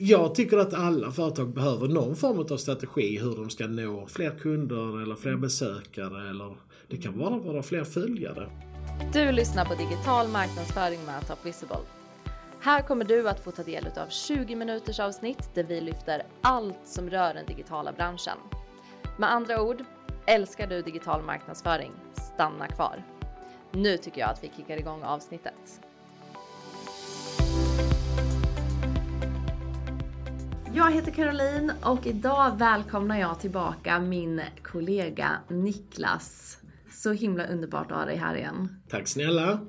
jag tycker att alla företag behöver någon form av strategi hur de ska nå fler kunder eller fler besökare eller det kan bara vara fler följare. Du lyssnar på digital marknadsföring med Top Visible. Här kommer du att få ta del av 20 minuters avsnitt där vi lyfter allt som rör den digitala branschen. Med andra ord, älskar du digital marknadsföring? Stanna kvar. Nu tycker jag att vi kickar igång avsnittet. Jag heter Caroline och idag välkomnar jag tillbaka min kollega Niklas. Så himla underbart att ha dig här igen. Tack snälla.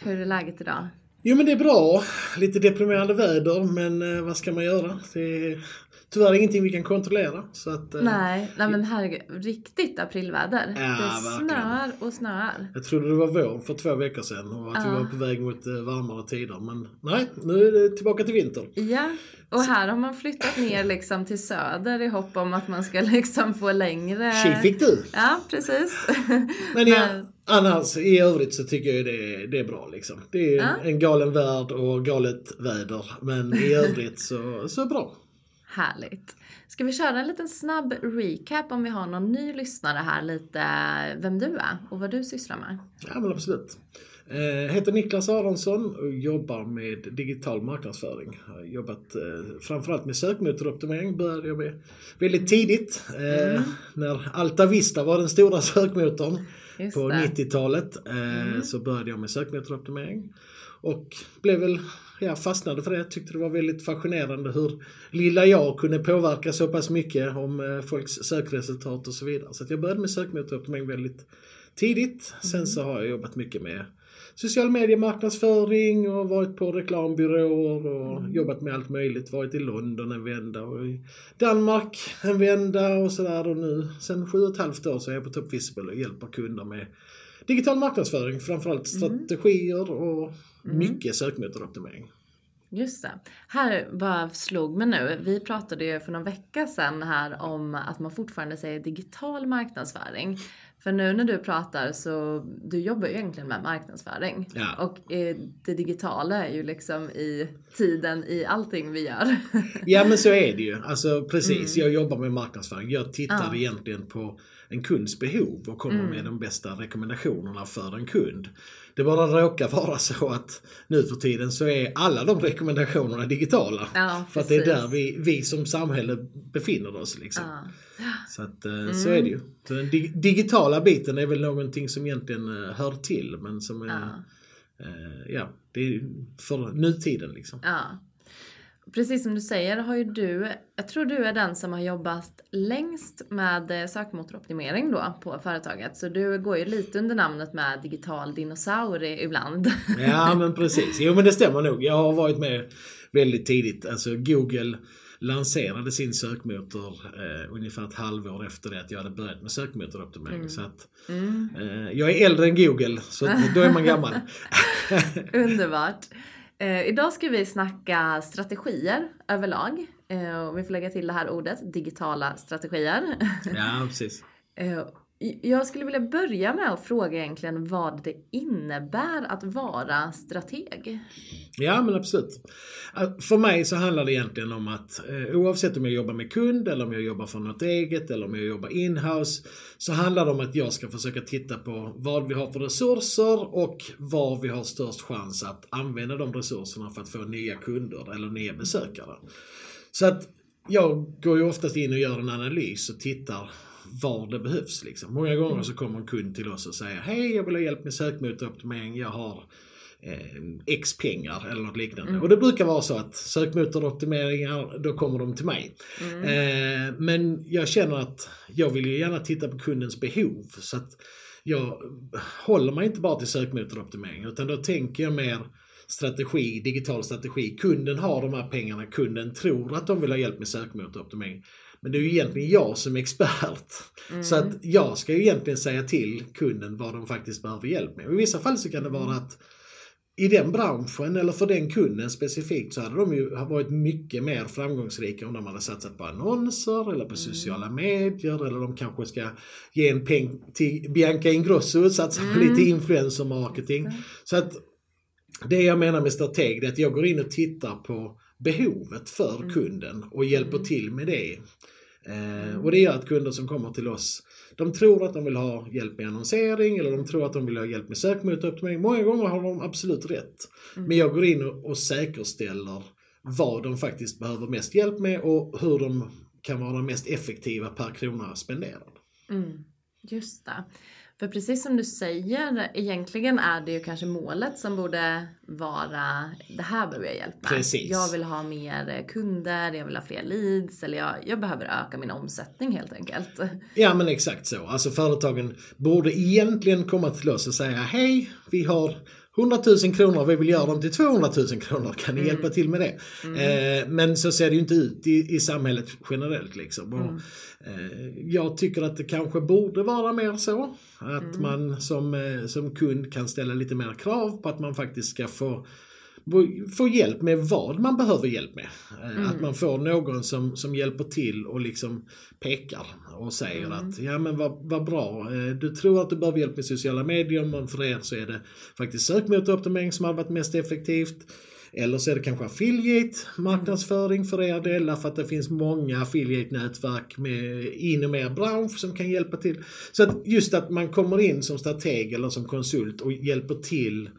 Hur är läget idag? Jo men det är bra. Lite deprimerande väder men eh, vad ska man göra? Det är tyvärr ingenting vi kan kontrollera. Så att, eh, Nej, nej men herregud. Riktigt aprilväder. Ja, det snöar och snöar. Jag trodde det var vår för två veckor sedan och att vi Ja. var på väg mot eh, varmare tider. Men nej, nu är det tillbaka till vinter. Ja, och här har man flyttat ner liksom till söder i hopp om att man ska liksom få längre... Tji fick du! Ja, precis. Men ja, annars i övrigt så tycker jag det, det är bra liksom. Det är Ja. en galen värld och galet väder. Men i övrigt så, så bra. Härligt. Ska vi köra en liten snabb recap om vi har någon ny lyssnare här lite vem du är och vad du sysslar med? Ja men absolut. Eh, heter Niklas Aronsson och jobbar med digital marknadsföring. Har jobbat eh, framförallt med sökmotoroptimering. Började jag med väldigt tidigt. Eh, När Alta Vista var den stora sökmotorn Just på det. 90-talet. Eh, Så började jag med sökmotoroptimering. Och blev väl, ja fastnade för det. Tyckte det var väldigt fascinerande hur lilla jag kunde påverka så pass mycket om eh, folks sökresultat och så vidare. Så jag började med sökmotoroptimering väldigt tidigt. Sen så har jag jobbat mycket med social media marknadsföring och varit på reklambyråer och jobbat med allt möjligt. Varit i London en vända och i Danmark en vända och sådär. Och nu sen sju och ett halvt år så är jag på Top Visible och hjälper kunder med digital marknadsföring. Framförallt strategier och mycket sökmotoroptimering. Just det. Här bara slog mig nu. Vi pratade ju för någon vecka sedan här om att man fortfarande säger digital marknadsföring. För nu när du pratar så, du jobbar ju egentligen med marknadsföring. Ja. Och eh, det digitala är ju liksom i tiden i allting vi gör. Ja men så är det ju. Alltså precis, jag jobbar med marknadsföring. Jag tittar Ja. egentligen på en kunds behov och kommer med de bästa rekommendationerna för en kund. Det bara råkar vara så att nu för tiden så är alla de rekommendationerna digitala. Ja, för att det är där vi, vi som samhälle befinner oss. Liksom. Ja. Så att eh, så är det ju. Så den dig- digitala biten är väl någonting som egentligen eh, hör till men som är, Ja. eh, ja, det är för nutiden liksom. Ja. Precis som du säger har ju du, jag tror du är den som har jobbat längst med eh, sökmotoroptimering då på företaget. Så du går ju lite under namnet med digital dinosaurie ibland. Ja men precis. Jo men det stämmer nog. Jag har varit med väldigt tidigt. Alltså Google lanserade sin sökmotor eh, ungefär ett halvår efter det att jag hade börjat med sökmotoroptimering. Så att, eh, jag är äldre än Google så då är man gammal. Underbart. Eh, idag ska vi snacka strategier överlag. Eh, och vi får lägga till det här ordet, digitala strategier. ja precis. Eh, jag skulle vilja börja med att fråga egentligen vad det innebär att vara strateg. Ja men absolut. Äh, för mig så handlar det egentligen om att eh, oavsett om jag jobbar med kund eller om jag jobbar för något eget eller om jag jobbar inhouse så handlar det om att jag ska försöka titta på vad vi har för resurser och var vi har störst chans att använda de resurserna för att få nya kunder eller nya besökare. Så att jag går ju oftast in och gör en analys och tittar var det behövs. Liksom. Många gånger så kommer en kund till oss och säger Hej, jag vill ha hjälp med sökmotoroptimering. Jag har eh, X pengar eller något liknande. Och det brukar vara så att sökmotoroptimeringar, då kommer de till mig. Eh, men jag känner att jag vill ju gärna titta på kundens behov. Så att jag håller mig inte bara till sökmotoroptimering utan då tänker jag mer strategi, digital strategi. Kunden har de här pengarna, kunden tror att de vill ha hjälp med sökmotoroptimering. Men det är ju egentligen jag som är expert. Så att jag ska ju egentligen säga till kunden vad de faktiskt behöver hjälp med. Och I vissa fall så kan det vara att i den branschen eller för den kunden specifikt så hade de ju varit mycket mer framgångsrika om de hade satsat på annonser eller på sociala medier eller de kanske ska ge en peng till Bianca Ingrosso och satsa på lite influencer marketing. Så att det jag menar med strateg är att jag går in och tittar på behovet för kunden och hjälper till med det. Eh, och det gör att kunder som kommer till oss de tror att de vill ha hjälp med annonsering eller de tror att de vill ha hjälp med sökmotoroptimering. Många gånger har de absolut rätt. Men jag går in och, och säkerställer vad de faktiskt behöver mest hjälp med och hur de kan vara mest effektiva per krona spenderad. Mm, just det. För precis som du säger, egentligen är det ju kanske målet som borde vara det här behöver jag hjälp med. Precis. Jag vill ha mer kunder, jag vill ha fler leads eller jag, jag behöver öka min omsättning helt enkelt. Ja men exakt så. Alltså företagen borde egentligen komma till oss och säga hej, vi har 100 000 kronor vi vill göra dem till 200 000 kronor. Kan ni Mm. hjälpa till med det? Eh, men så ser det ju inte ut i, i samhället generellt. Liksom. Och, Mm. eh, jag tycker att det kanske borde vara mer så. Att Mm. man som, eh, som kund kan ställa lite mer krav på att man faktiskt ska få få hjälp med vad man behöver hjälp med. Eh, Att man får någon som, som hjälper till och liksom pekar och säger att ja men vad, vad bra, eh, du tror att du behöver hjälp med sociala medier men för er så är det faktiskt sökmotoroptimering som har varit mest effektivt. Eller så är det kanske affiliate marknadsföring för er del för att det finns många affiliate-nätverk med inom er bransch som kan hjälpa till. Så att just att man kommer in som strateg eller som konsult och hjälper till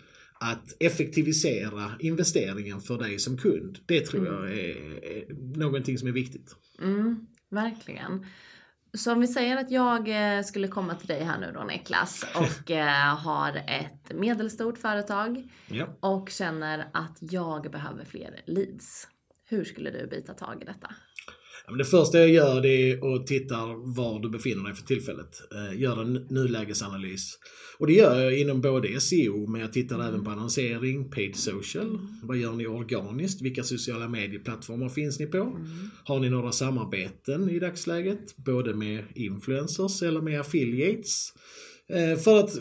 att effektivisera investeringen för dig som kund. Det tror jag är, är någonting som är viktigt. Mm, verkligen. Så om vi säger att jag eh, skulle komma till dig här nu då Niklas och eh, har ett medelstort företag Ja. och känner att jag behöver fler leads. Hur skulle du bita tag i detta? Men det första jag gör det är att titta var du befinner dig för tillfället. Eh, gör en nulägesanalys. Och det gör jag inom både SEO men jag tittar även på annonsering, paid social. Vad gör ni organiskt? Vilka sociala medieplattformar finns ni på? Har ni några samarbeten i dagsläget? Både med influencers eller med affiliates? Eh, För att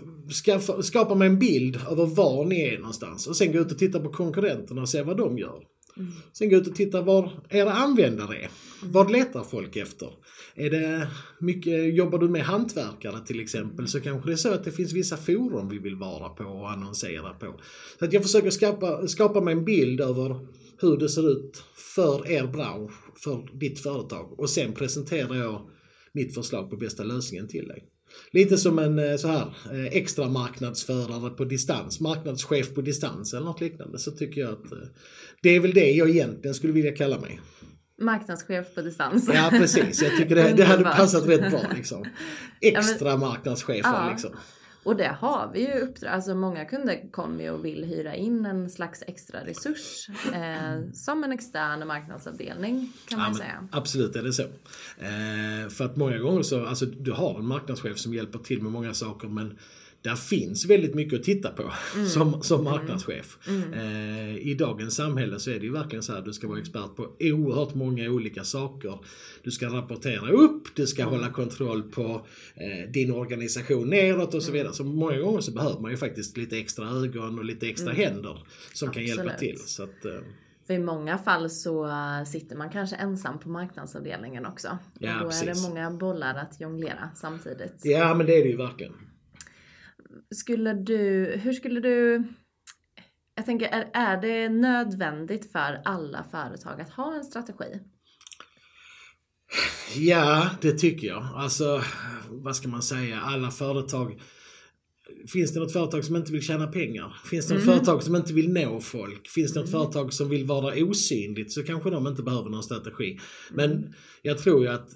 skapa mig en bild över var ni är någonstans och sen gå ut och titta på konkurrenterna och se vad de gör. Mm. Sen gå ut och titta var era användare är. Vad letar folk efter? Är det mycket, jobbar du med hantverkare till exempel så kanske det är så att det finns vissa forum vi vill vara på och annonsera på. Så att jag försöker skapa, skapa mig en bild över hur det ser ut för er bransch, för ditt företag och sen presenterar jag mitt förslag på bästa lösningen till dig. Lite som en eh, så här eh, extra marknadsförare på distans, marknadschef på distans eller något liknande. Så tycker jag att eh, det är väl det jag egentligen skulle vilja kalla mig. Marknadschef på distans. Ja precis, jag tycker det, det hade passat rätt bra liksom. Extra marknadschefer Ja. liksom. Och det har vi ju uppdrag, alltså många kunder kommer ju och vill hyra in en slags extra resurs eh, som en extern marknadsavdelning kan man Ja, säga. Absolut är det så. Eh, för att många gånger så, alltså du har en marknadschef som hjälper till med många saker men där finns väldigt mycket att titta på som, som marknadschef. Eh, I dagens samhälle så är det ju verkligen så här, du ska vara expert på oerhört många olika saker. Du ska rapportera upp, du ska hålla kontroll på eh, din organisation neråt och så vidare. Så många gånger så behöver man ju faktiskt lite extra ögon och lite extra händer som kan hjälpa till. Så att, eh, För i många fall så eh, sitter man kanske ensam på marknadsavdelningen också. Ja, och då är precis. det många bollar att jonglera samtidigt. ja men det är det ju verkligen. Skulle du, hur skulle du... Jag tänker, är, är det nödvändigt för alla företag att ha en strategi? Ja, det tycker jag. Alltså, vad ska man säga? Alla företag. Finns det något företag som inte vill tjäna pengar? Finns det något företag som inte vill nå folk? Finns det något företag som vill vara osynligt så kanske de inte behöver någon strategi. Men jag tror ju att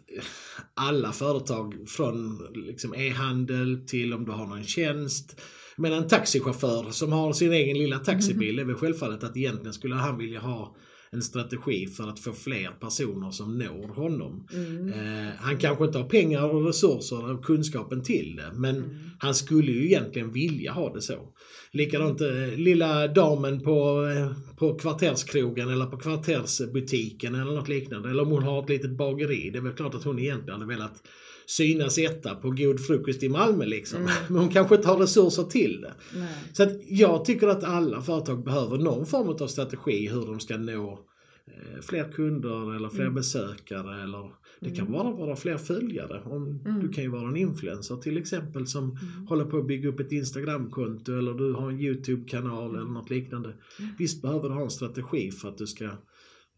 alla företag från liksom e-handel till om du har någon tjänst. Men en taxichaufför som har sin egen lilla taxibil är väl självfallet att egentligen skulle han vilja ha en strategi för att få fler personer som når honom. Eh, han kanske inte har pengar och resurser och kunskapen till det men han skulle ju egentligen vilja ha det så. Likadant eh, lilla damen på, eh, på kvarterskrogen eller på kvartersbutiken eller något liknande. Eller om hon har ett litet bageri. Det är väl klart att hon egentligen hade velat synas etta på god frukost i Malmö liksom. Men hon kanske inte har resurser till det. Nej. Så att jag tycker att alla företag behöver någon form av strategi hur de ska nå eh, fler kunder eller fler besökare eller det kan vara bara fler följare. Om, Du kan ju vara en influencer till exempel som håller på att bygga upp ett Instagramkonto eller du har en YouTube-kanal eller något liknande. Visst behöver du ha en strategi för att du ska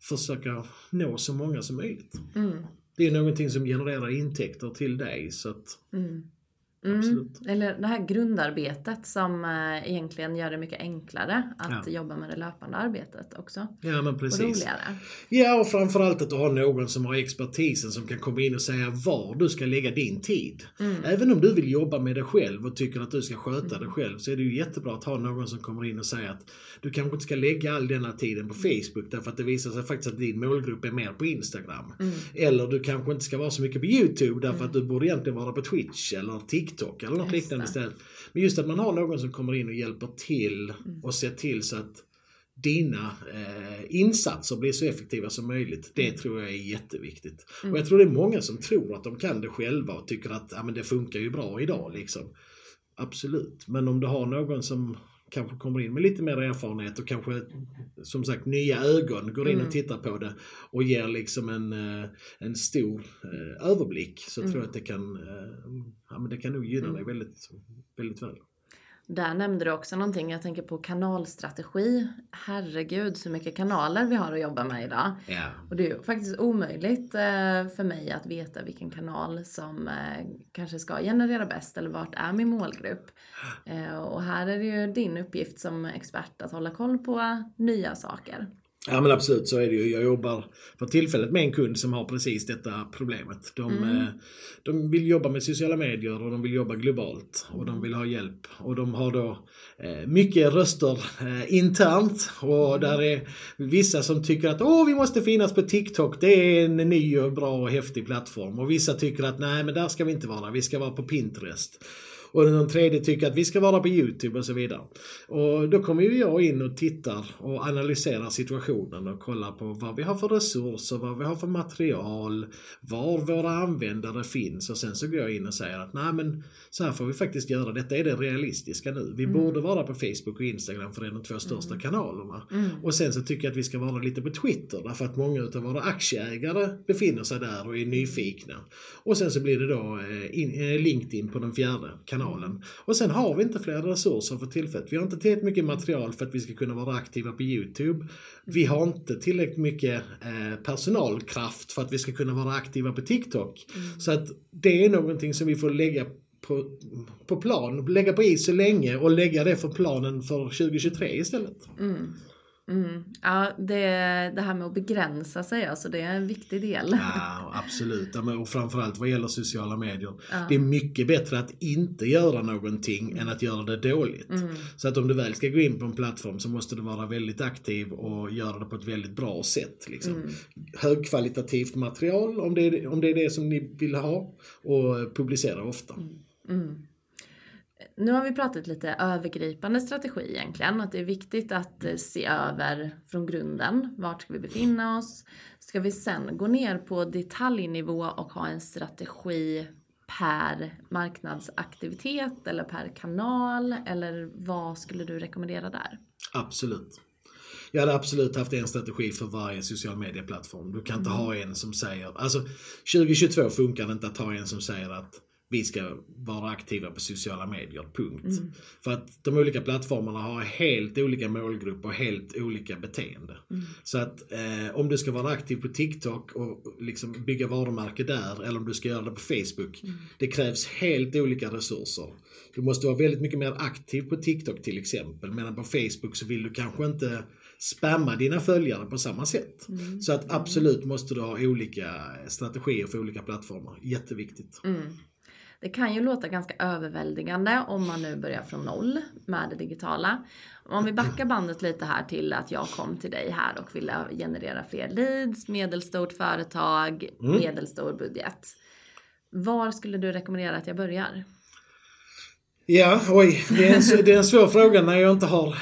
försöka nå så många som möjligt. Det är någonting som genererar intäkter till dig så att Mm. Mm. Eller det här grundarbetet som eh, egentligen gör det mycket enklare att Ja. jobba med det löpande arbetet också. Ja men Och precis. roligare. Ja och framförallt att du har någon som har expertisen som kan komma in och säga var du ska lägga din tid. Mm. Även om du vill jobba med det själv och tycker att du ska sköta det själv så är det ju jättebra att ha någon som kommer in och säger att du kanske inte ska lägga all denna tiden på Facebook därför att det visar sig faktiskt att din målgrupp är mer på Instagram. Mm. Eller du kanske inte ska vara så mycket på YouTube därför att du borde egentligen vara på Twitch eller TikTok eller något Just liknande istället. Men just att man har någon som kommer in och hjälper till Mm. och ser till så att dina eh, insatser blir så effektiva som möjligt. Det tror jag är jätteviktigt. Och jag tror det är många som tror att de kan det själva och tycker att ja, men det funkar ju bra idag. Liksom. Absolut. Men om du har någon som kanske kommer in med lite mer erfarenhet och kanske som sagt nya ögon går in Mm. och tittar på det och ger liksom en, eh, en stor eh, överblick så tror jag att det kan, eh, ja, men det kan nog gynna dig väldigt, väldigt väl. Där nämnde du också någonting, jag tänker på kanalstrategi. Herregud så mycket kanaler vi har att jobba med idag. Ja. Och det är ju faktiskt omöjligt eh, för mig att veta vilken kanal som eh, kanske ska generera bäst eller vart är min målgrupp. Eh, och här är det ju din uppgift som expert att hålla koll på nya saker. Ja men absolut så är det ju. Jag jobbar för tillfället med en kund som har precis detta problemet. De, eh, de vill jobba med sociala medier och de vill jobba globalt och de vill ha hjälp. Och de har då eh, mycket röster eh, internt och där är vissa som tycker att åh vi måste finnas på TikTok, det är en ny och bra och häftig plattform. Och vissa tycker att nej men där ska vi inte vara, vi ska vara på Pinterest. Och den tredje tycker att vi ska vara på YouTube och så vidare. Och då kommer ju jag in och tittar och analyserar situationen och kollar på vad vi har för resurser, vad vi har för material, var våra användare finns och sen så går jag in och säger att nej men så här får vi faktiskt göra, detta är det realistiska nu. Vi borde vara på Facebook och Instagram för det är de två största kanalerna. Och sen så tycker jag att vi ska vara lite på Twitter därför att många utav våra aktieägare befinner sig där och är nyfikna. Och sen så blir det då eh, eh, LinkedIn på den fjärde kanalen. Och sen har vi inte fler resurser för tillfället. Vi har inte tillräckligt mycket material för att vi ska kunna vara aktiva på YouTube. Vi har inte tillräckligt mycket eh, personalkraft för att vi ska kunna vara aktiva på TikTok. Så att det är någonting som vi får lägga på, på plan, lägga på is så länge och lägga det för planen för 2023 istället. Mm. Ja, det, det här med att begränsa sig, alltså det är en viktig del. Ja, absolut. Ja, men Och framförallt vad gäller sociala medier. Det är mycket bättre att inte göra någonting än att göra det dåligt. Så att om du väl ska gå in på en plattform så måste du vara väldigt aktiv och göra det på ett väldigt bra sätt. Liksom. Högkvalitativt material om det, är, om det är det som ni vill ha och publicera ofta. Nu har vi pratat lite övergripande strategi egentligen. Att det är viktigt att eh, se över från grunden. Vart ska vi befinna oss? Ska vi sen gå ner på detaljnivå och ha en strategi per marknadsaktivitet eller per kanal? Eller vad skulle du rekommendera där? Absolut. Jag hade absolut haft en strategi för varje social medieplattform. Du kan inte ha en som säger, alltså 2022 funkar det inte att ha en som säger att vi ska vara aktiva på sociala medier, punkt. För att de olika plattformarna har helt olika målgrupper och helt olika beteende. Så att eh, om du ska vara aktiv på TikTok och liksom bygga varumärke där eller om du ska göra det på Facebook. Det krävs helt olika resurser. Du måste vara väldigt mycket mer aktiv på TikTok till exempel. Medan på Facebook så vill du kanske inte spamma dina följare på samma sätt. Så att absolut måste du ha olika strategier för olika plattformar. Jätteviktigt. Det kan ju låta ganska överväldigande om man nu börjar från noll med det digitala. Om vi backar bandet lite här till att jag kom till dig här och ville generera fler leads, medelstort företag, medelstor budget. Var skulle du rekommendera att jag börjar? Ja, oj. Det är, en, det är en svår fråga när jag inte har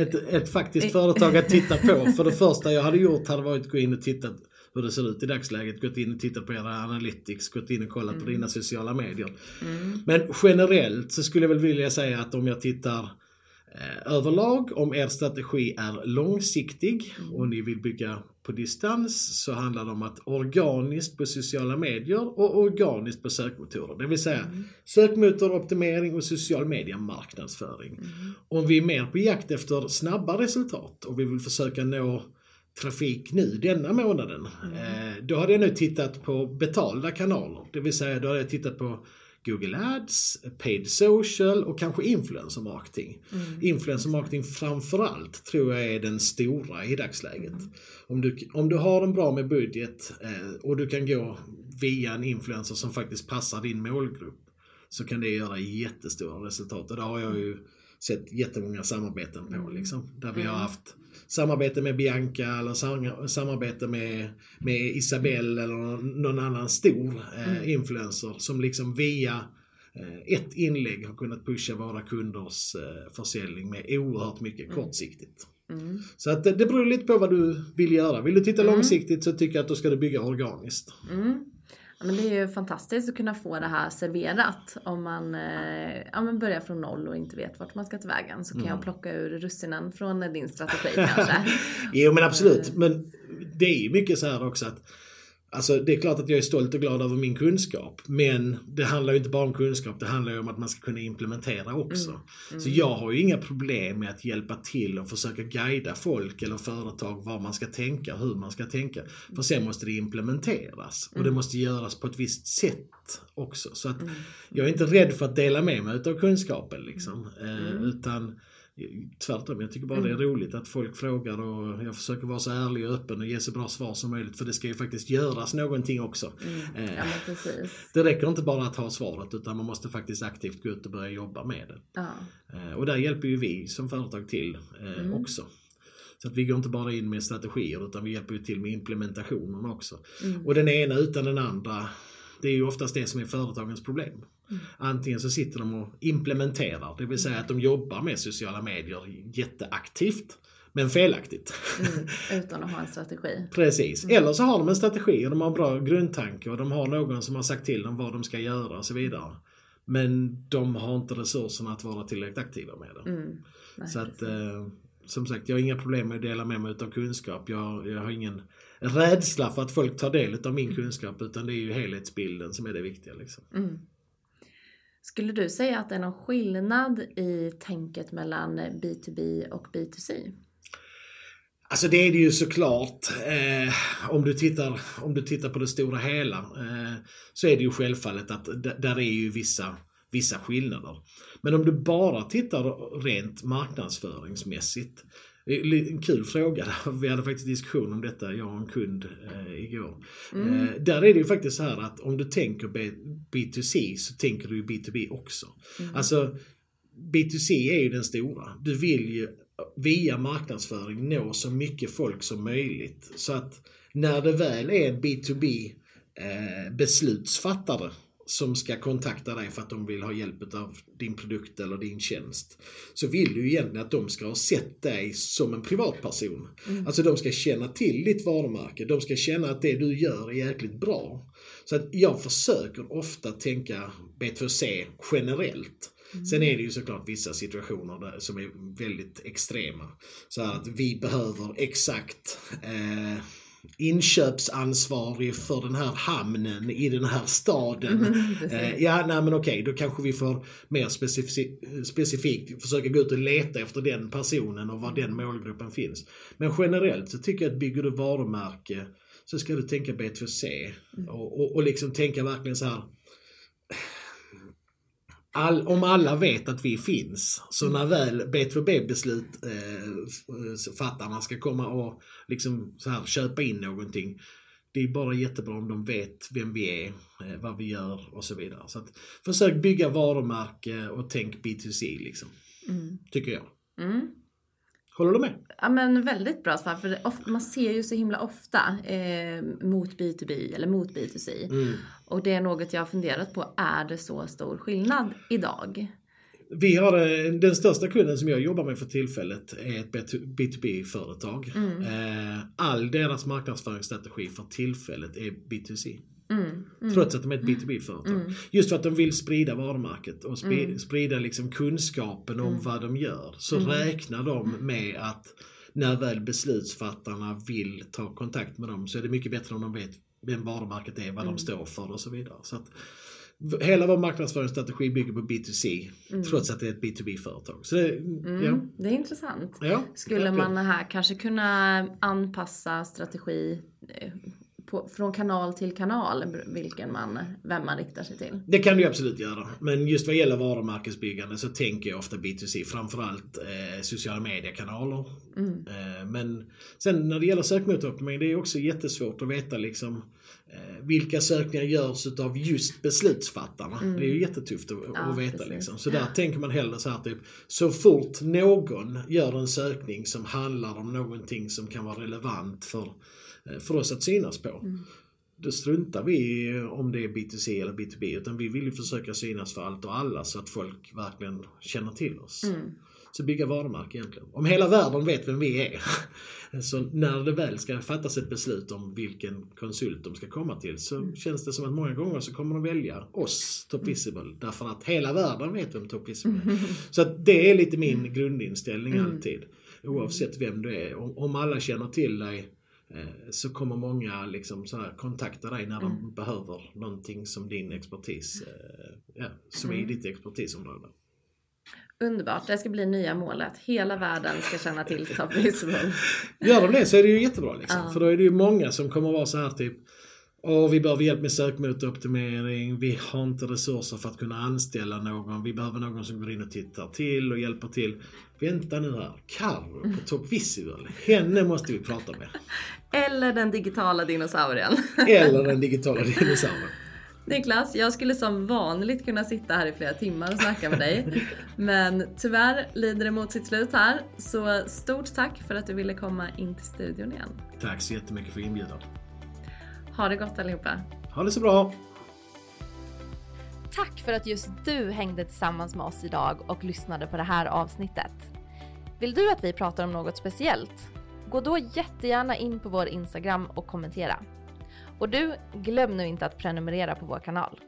ett, ett faktiskt företag att titta på. För det första jag hade gjort hade varit att gå in och titta hur det ser ut i dagsläget. Gått in och tittat på era analytics, gått in och kollat på dina sociala medier. Men generellt så skulle jag väl vilja säga att om jag tittar eh, överlag, om er strategi är långsiktig och ni vill bygga på distans så handlar det om att organiskt på sociala medier och organiskt på sökmotorer. Det vill säga sökmotoroptimering och social media marknadsföring. Om vi är mer på jakt efter snabba resultat och vi vill försöka nå trafik nu denna månaden. Mm. Då hade jag nu tittat på betalda kanaler. Det vill säga då hade jag tittat på Google Ads, Paid Social och kanske Influencer Marketing. Mm. Influencer Marketing framförallt tror jag är den stora i dagsläget. Mm. Om, du, om du har en bra med budget eh, och du kan gå via en influencer som faktiskt passar din målgrupp så kan det göra jättestora resultat. Och det har jag ju sett jättemånga samarbeten på. Mm. Liksom, där vi har mm. haft samarbete med Bianca eller samarbete med, med Isabelle eller någon annan stor eh, mm. influencer som liksom via eh, ett inlägg har kunnat pusha våra kunders eh, försäljning med oerhört mycket mm. kortsiktigt. Mm. Så att det, det beror lite på vad du vill göra. Vill du titta mm. långsiktigt så tycker jag att då ska du bygga organiskt. Mm. Men det är ju fantastiskt att kunna få det här serverat om man eh, ja, men börjar från noll och inte vet vart man ska ta vägen. Så kan mm. jag plocka ur russinen från din strategi kanske. jo men absolut. Men det är ju mycket så här också att Alltså det är klart att jag är stolt och glad över min kunskap. Men det handlar ju inte bara om kunskap, det handlar ju om att man ska kunna implementera också. Mm. Mm. Så jag har ju inga problem med att hjälpa till och försöka guida folk eller företag vad man ska tänka, hur man ska tänka. För sen måste det implementeras. Och det mm. måste göras på ett visst sätt också. Så att mm. jag är inte rädd för att dela med mig av kunskapen liksom. Eh, mm. utan Tvärtom, jag tycker bara mm. det är mm. roligt att folk frågar och jag försöker vara så ärlig och öppen och ge så bra svar som möjligt för det ska ju faktiskt göras någonting också. Mm. Eh, ja, det räcker inte bara att ha svaret utan man måste faktiskt aktivt gå ut och börja jobba med det. Ja. Eh, och där hjälper ju vi som företag till eh, mm. också. Så att vi går inte bara in med strategier utan vi hjälper ju till med implementationen också. Mm. Och den ena utan den andra, det är ju oftast det som är företagens problem. Mm. Antingen så sitter de och implementerar, det vill säga att de jobbar med sociala medier jätteaktivt. Men felaktigt. Mm, utan att ha en strategi. Precis. Mm. Eller så har de en strategi och de har en bra grundtanke och de har någon som har sagt till dem vad de ska göra och så vidare. Men de har inte resurserna att vara tillräckligt aktiva med det. Mm. Nej, så att, eh, som sagt, jag har inga problem med att dela med mig av kunskap. Jag, jag har ingen rädsla för att folk tar del av min kunskap utan det är ju helhetsbilden som är det viktiga. Liksom. Mm. Skulle du säga att det är någon skillnad i tänket mellan B2B och B2C? Alltså det är det ju såklart. Eh, om, du tittar, om du tittar på det stora hela eh, så är det ju självfallet att där är ju vissa, vissa skillnader. Men om du bara tittar rent marknadsföringsmässigt en kul fråga. Vi hade faktiskt diskussion om detta, jag och en kund eh, igår. Mm. Eh, där är det ju faktiskt så här att om du tänker B2C så tänker du ju B2B också. Mm. Alltså B2C är ju den stora. Du vill ju via marknadsföring nå så mycket folk som möjligt. Så att när det väl är en B2B eh, beslutsfattare som ska kontakta dig för att de vill ha hjälp av din produkt eller din tjänst. Så vill du egentligen att de ska ha sett dig som en privatperson. Mm. Alltså de ska känna till ditt varumärke. De ska känna att det du gör är jäkligt bra. Så att jag försöker ofta tänka B2C generellt. Mm. Sen är det ju såklart vissa situationer där, som är väldigt extrema. Så att vi behöver exakt eh, inköpsansvarig för den här hamnen i den här staden. Mm, eh, ja, nej men okej, då kanske vi får mer specific specifikt försöka gå ut och leta efter den personen och var den målgruppen finns. Men generellt så tycker jag att bygger du varumärke så ska du tänka B2C mm. och, och, och liksom tänka verkligen så här all, om alla vet att vi finns, så när väl B2B-beslut eh, fattarna ska komma och liksom så här köpa in någonting. Det är bara jättebra om de vet vem vi är, eh, vad vi gör och så vidare. Så försök bygga varumärke och tänk B2C liksom. Mm. Tycker jag. Mm. Håller du med? Ja men väldigt bra svar. För man ser ju så himla ofta eh, mot B2B eller mot B2C. Mm. Och det är något jag har funderat på. Är det så stor skillnad idag? Vi har eh, den största kunden som jag jobbar med för tillfället är ett B2B-företag. Mm. Eh, all deras marknadsföringsstrategi för tillfället är B2C. Mm, mm, trots att de är ett B2B-företag. Mm. Just för att de vill sprida varumärket och sprida, mm. sprida liksom kunskapen om mm. vad de gör. Så mm. räknar de med att när väl beslutsfattarna vill ta kontakt med dem så är det mycket bättre om de vet vem varumärket är, vad de står för och så vidare. Så att, hela vår marknadsföringsstrategi bygger på B2C. Mm. Trots att det är ett B2B-företag. Så det, Mm, ja. Det är intressant. Ja, Skulle verkligen. man här kanske kunna anpassa strategi eh, på, från kanal till kanal, vilken man, vem man riktar sig till? Det kan du absolut göra. Men just vad gäller varumärkesbyggande så tänker jag ofta B2C. Framförallt eh, sociala mediekanaler. Eh, men sen när det gäller sökmotoroptimering, det är också jättesvårt att veta liksom eh, vilka sökningar görs utav just beslutsfattarna. Det är ju jättetufft att, Ja, att veta precis. liksom. Så där tänker man hellre så här typ, så fort någon gör en sökning som handlar om någonting som kan vara relevant för, för oss att synas på. Då struntar vi i om det är B2C eller B2B utan vi vill ju försöka synas för allt och alla så att folk verkligen känner till oss. Så bygga varumärke egentligen. Om hela världen vet vem vi är. Så när det väl ska fattas ett beslut om vilken konsult de ska komma till så känns det som att många gånger så kommer de välja oss, Top Visible. Därför att hela världen vet vem Top Visible är. Så att det är lite min grundinställning alltid. Oavsett vem du är. Om, alla känner till dig eh, så kommer många liksom så här kontakta dig när de behöver någonting som din expertis, eh, ja, som är i ditt expertisområde. Underbart, det ska bli nya målet. Hela världen ska känna till Top Visible. Gör de det så är det ju jättebra liksom. Ja. För då är det ju många som kommer vara så här typ Åh, vi behöver hjälp med sökmotoroptimering. Vi har inte resurser för att kunna anställa någon. Vi behöver någon som går in och tittar till och hjälper till. Vänta nu här. Carro på Top Visible. Henne måste vi prata med. Eller den digitala dinosaurien. Eller den digitala dinosaurien. Niklas, jag skulle som vanligt kunna sitta här i flera timmar och snacka med dig. Men tyvärr lider det mot sitt slut här. Så stort tack för att du ville komma in till studion igen. Tack så jättemycket för inbjudan. Ha det gott allihopa. Ha det så bra. Tack för att just du hängde tillsammans med oss idag och lyssnade på det här avsnittet. Vill du att vi pratar om något speciellt? Gå då jättegärna in på vår Instagram och kommentera. Och du, glöm nu inte att prenumerera på vår kanal.